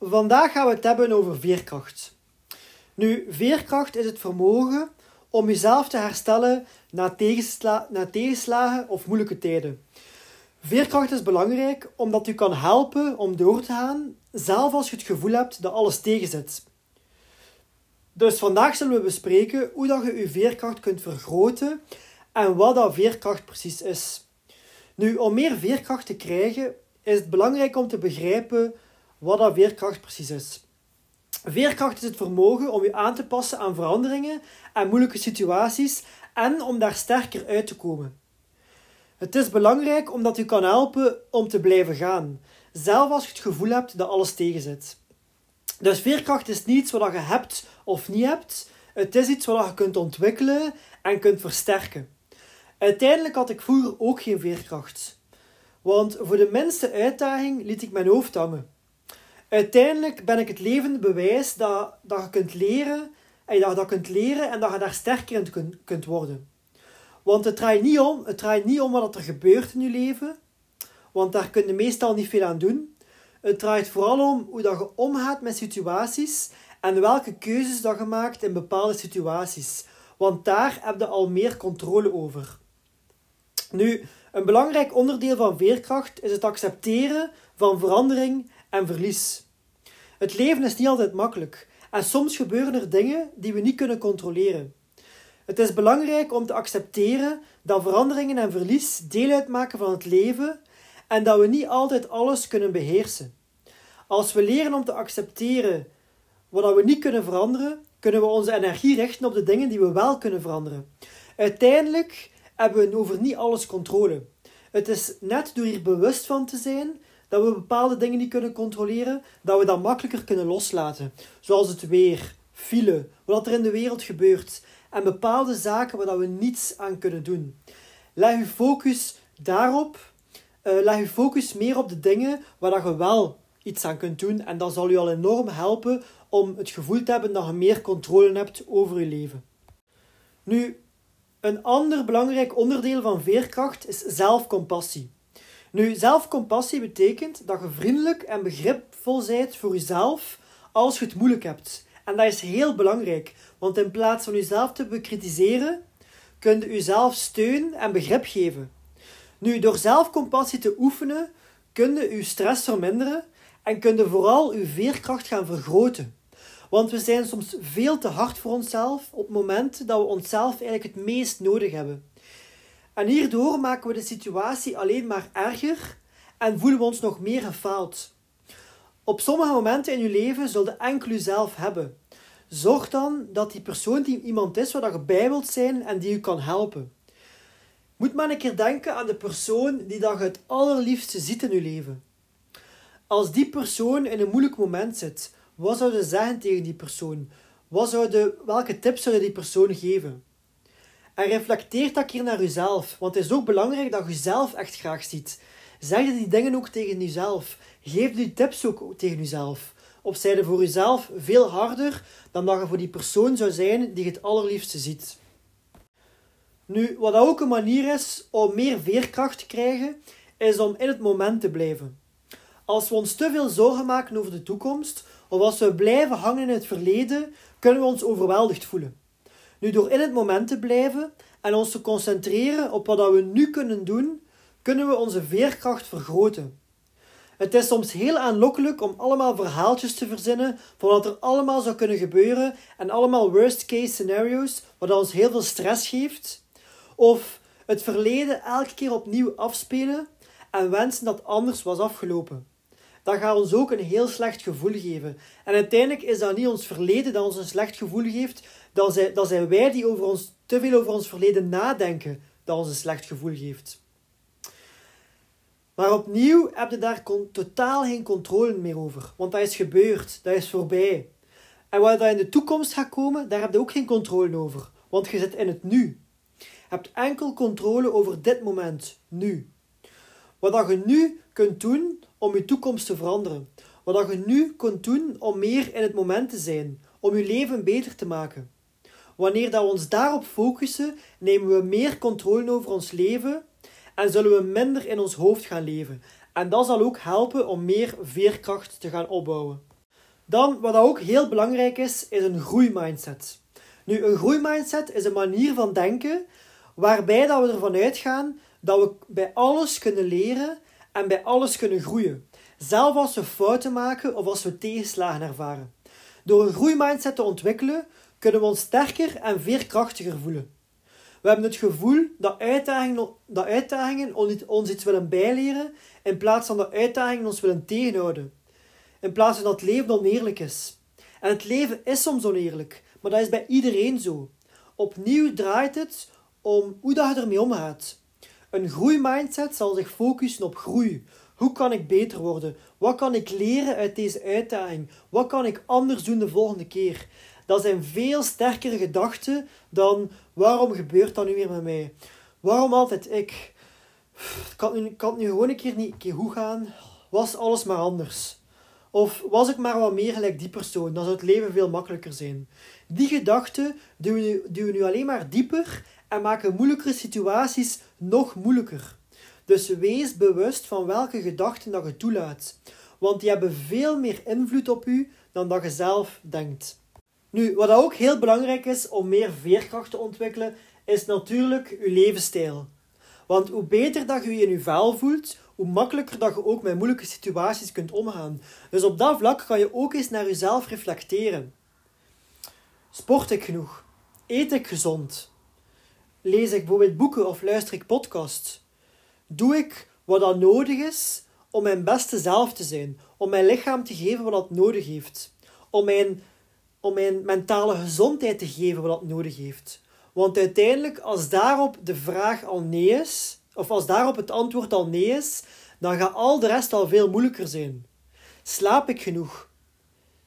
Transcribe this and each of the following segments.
Vandaag gaan we het hebben over veerkracht. Nu, veerkracht is het vermogen om jezelf te herstellen na, na tegenslagen of moeilijke tijden. Veerkracht is belangrijk omdat u kan helpen om door te gaan, zelf als je het gevoel hebt dat alles tegenzit. Dus vandaag zullen we bespreken hoe dat je je veerkracht kunt vergroten en wat dat veerkracht precies is. Nu, om meer veerkracht te krijgen, is het belangrijk om te begrijpen wat dat veerkracht precies is. Veerkracht is het vermogen om je aan te passen aan veranderingen en moeilijke situaties en om daar sterker uit te komen. Het is belangrijk omdat u kan helpen om te blijven gaan, zelf als je het gevoel hebt dat alles tegenzit. Dus veerkracht is niet iets wat je hebt of niet hebt. Het is iets wat je kunt ontwikkelen en kunt versterken. Uiteindelijk had ik vroeger ook geen veerkracht. Want voor de minste uitdaging liet ik mijn hoofd hangen. Uiteindelijk ben ik het levende bewijs dat, dat je kunt leren, en dat je kunt leren en dat je daar sterker in kunt, kunt worden. Want het draait niet om, het draait niet om wat er gebeurt in je leven, want daar kun je meestal niet veel aan doen. Het draait vooral om hoe dat je omgaat met situaties en welke keuzes dat je maakt in bepaalde situaties. Want daar heb je al meer controle over. Nu, een belangrijk onderdeel van veerkracht is het accepteren van verandering en verlies. Het leven is niet altijd makkelijk en soms gebeuren er dingen die we niet kunnen controleren. Het is belangrijk om te accepteren dat veranderingen en verlies deel uitmaken van het leven en dat we niet altijd alles kunnen beheersen. Als we leren om te accepteren wat we niet kunnen veranderen, kunnen we onze energie richten op de dingen die we wel kunnen veranderen. Uiteindelijk hebben we over niet alles controle. Het is net door hier bewust van te zijn dat we bepaalde dingen niet kunnen controleren, dat we dat makkelijker kunnen loslaten. Zoals het weer, file, wat er in de wereld gebeurt en bepaalde zaken waar we niets aan kunnen doen. Leg je focus daarop. Uh, leg je focus meer op de dingen waar dat je wel iets aan kunt doen. En dat zal je al enorm helpen om het gevoel te hebben dat je meer controle hebt over je leven. Nu, een ander belangrijk onderdeel van veerkracht is zelfcompassie. Nu, zelfcompassie betekent dat je vriendelijk en begripvol bent voor jezelf als je het moeilijk hebt. En dat is heel belangrijk, want in plaats van jezelf te bekritiseren, kun je jezelf steun en begrip geven. Nu, door zelfcompassie te oefenen, kun je je stress verminderen en kun je vooral je veerkracht gaan vergroten. Want we zijn soms veel te hard voor onszelf op momenten dat we onszelf eigenlijk het meest nodig hebben. En hierdoor maken we de situatie alleen maar erger en voelen we ons nog meer gefaald. Op sommige momenten in je leven zul je enkel jezelf hebben. Zorg dan dat die persoon die iemand is waar je bij wilt zijn en die je kan helpen. Moet maar een keer denken aan de persoon die dat je het allerliefste ziet in je leven. Als die persoon in een moeilijk moment zit, wat zou je zeggen tegen die persoon? Wat zou welke tips zou je die persoon geven? En reflecteer dat keer naar jezelf, want het is ook belangrijk dat je jezelf echt graag ziet. Zeg die dingen ook tegen jezelf. Geef die tips ook tegen jezelf. Of zijde voor jezelf veel harder dan dat je voor die persoon zou zijn die je het allerliefste ziet. Nu, wat ook een manier is om meer veerkracht te krijgen, is om in het moment te blijven. Als we ons te veel zorgen maken over de toekomst, of als we blijven hangen in het verleden, kunnen we ons overweldigd voelen. Nu, door in het moment te blijven en ons te concentreren op wat we nu kunnen doen, kunnen we onze veerkracht vergroten. Het is soms heel aanlokkelijk om allemaal verhaaltjes te verzinnen van wat er allemaal zou kunnen gebeuren en allemaal worst case scenario's, wat ons heel veel stress geeft. Of het verleden elke keer opnieuw afspelen en wensen dat anders was afgelopen. Dat gaat ons ook een heel slecht gevoel geven. En uiteindelijk is dat niet ons verleden dat ons een slecht gevoel geeft, dan zijn, dan zijn wij die over ons, te veel over ons verleden nadenken dat ons een slecht gevoel geeft. Maar opnieuw heb je daar totaal geen controle meer over, want dat is gebeurd, dat is voorbij. En wat er in de toekomst gaat komen, daar heb je ook geen controle over, want je zit in het nu. Je hebt enkel controle over dit moment, nu. Wat je nu kunt doen om je toekomst te veranderen. Wat je nu kunt doen om meer in het moment te zijn, om je leven beter te maken. Wanneer dat we ons daarop focussen, nemen we meer controle over ons leven en zullen we minder in ons hoofd gaan leven. En dat zal ook helpen om meer veerkracht te gaan opbouwen. Dan, wat ook heel belangrijk is, is een groeimindset. Nu, een groeimindset is een manier van denken waarbij dat we ervan uitgaan dat we bij alles kunnen leren en bij alles kunnen groeien. Zelf als we fouten maken of als we tegenslagen ervaren. Door een groeimindset te ontwikkelen, kunnen we ons sterker en veerkrachtiger voelen. We hebben het gevoel dat uitdagingen, dat uitdagingen ons iets willen bijleren, in plaats van dat uitdagingen ons willen tegenhouden. In plaats van dat het leven oneerlijk is. En het leven is soms oneerlijk, maar dat is bij iedereen zo. Opnieuw draait het om hoe dat je ermee omgaat. Een groeimindset zal zich focussen op groei. Hoe kan ik beter worden? Wat kan ik leren uit deze uitdaging? Wat kan ik anders doen de volgende keer? Dat zijn veel sterkere gedachten dan waarom gebeurt dat nu weer met mij? Waarom altijd ik? Kan het kan nu gewoon een keer niet een gaan? Was alles maar anders? Of was ik maar wat meer gelijk die persoon? Dan zou het leven veel makkelijker zijn. Die gedachten duwen, duwen nu alleen maar dieper en maken moeilijkere situaties nog moeilijker. Dus wees bewust van welke gedachten dat je toelaat. Want die hebben veel meer invloed op u dan dat je zelf denkt. Nu, wat ook heel belangrijk is om meer veerkracht te ontwikkelen, is natuurlijk uw levensstijl. Want hoe beter dat je je in je vel voelt, hoe makkelijker dat je ook met moeilijke situaties kunt omgaan. Dus op dat vlak kan je ook eens naar jezelf reflecteren. Sport ik genoeg? Eet ik gezond? Lees ik bijvoorbeeld boeken of luister ik podcasts? Doe ik wat dat nodig is om mijn beste zelf te zijn? Om mijn lichaam te geven wat het nodig heeft? Om mijn om mijn mentale gezondheid te geven wat dat nodig heeft. Want uiteindelijk, als daarop de vraag al nee is, of als daarop het antwoord al nee is, dan gaat al de rest al veel moeilijker zijn. Slaap ik genoeg?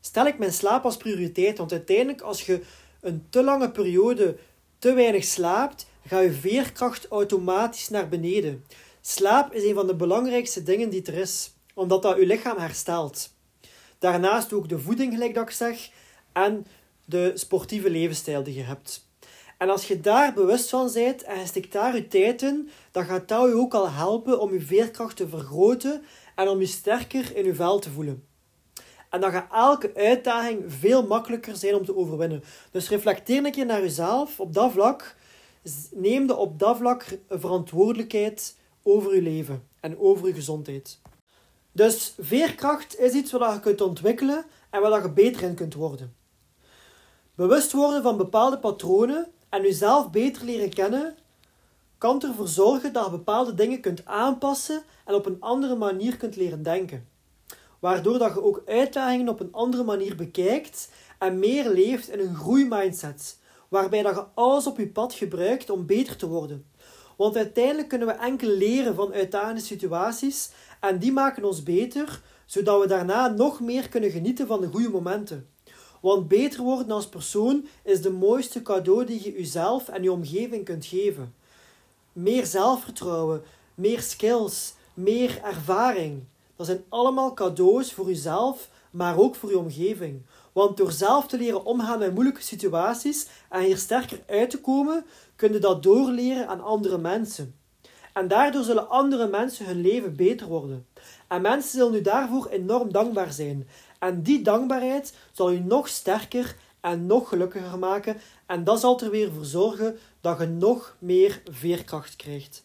Stel ik mijn slaap als prioriteit? Want uiteindelijk, als je een te lange periode te weinig slaapt, gaat je veerkracht automatisch naar beneden. Slaap is een van de belangrijkste dingen die er is, omdat dat je lichaam herstelt. Daarnaast ook de voeding, gelijk dat ik zeg, en de sportieve levensstijl die je hebt. En als je daar bewust van bent en je stikt daar je tijd in, dan gaat dat je ook al helpen om je veerkracht te vergroten en om je sterker in je vel te voelen. En dan gaat elke uitdaging veel makkelijker zijn om te overwinnen. Dus reflecteer een keer naar jezelf op dat vlak. Neem de op dat vlak verantwoordelijkheid over je leven en over je gezondheid. Dus veerkracht is iets wat je kunt ontwikkelen en waar je beter in kunt worden. Bewust worden van bepaalde patronen en jezelf beter leren kennen, kan ervoor zorgen dat je bepaalde dingen kunt aanpassen en op een andere manier kunt leren denken. Waardoor dat je ook uitdagingen op een andere manier bekijkt en meer leeft in een groeimindset, waarbij dat je alles op je pad gebruikt om beter te worden. Want uiteindelijk kunnen we enkel leren van uitdagende situaties en die maken ons beter, zodat we daarna nog meer kunnen genieten van de goede momenten. Want beter worden als persoon is de mooiste cadeau die je jezelf en je omgeving kunt geven. Meer zelfvertrouwen, meer skills, meer ervaring. Dat zijn allemaal cadeaus voor jezelf, maar ook voor je omgeving. Want door zelf te leren omgaan met moeilijke situaties en hier sterker uit te komen, kun je dat doorleren aan andere mensen. En daardoor zullen andere mensen hun leven beter worden. En mensen zullen u daarvoor enorm dankbaar zijn. En die dankbaarheid zal u nog sterker en nog gelukkiger maken. En dat zal er weer voor zorgen dat je nog meer veerkracht krijgt.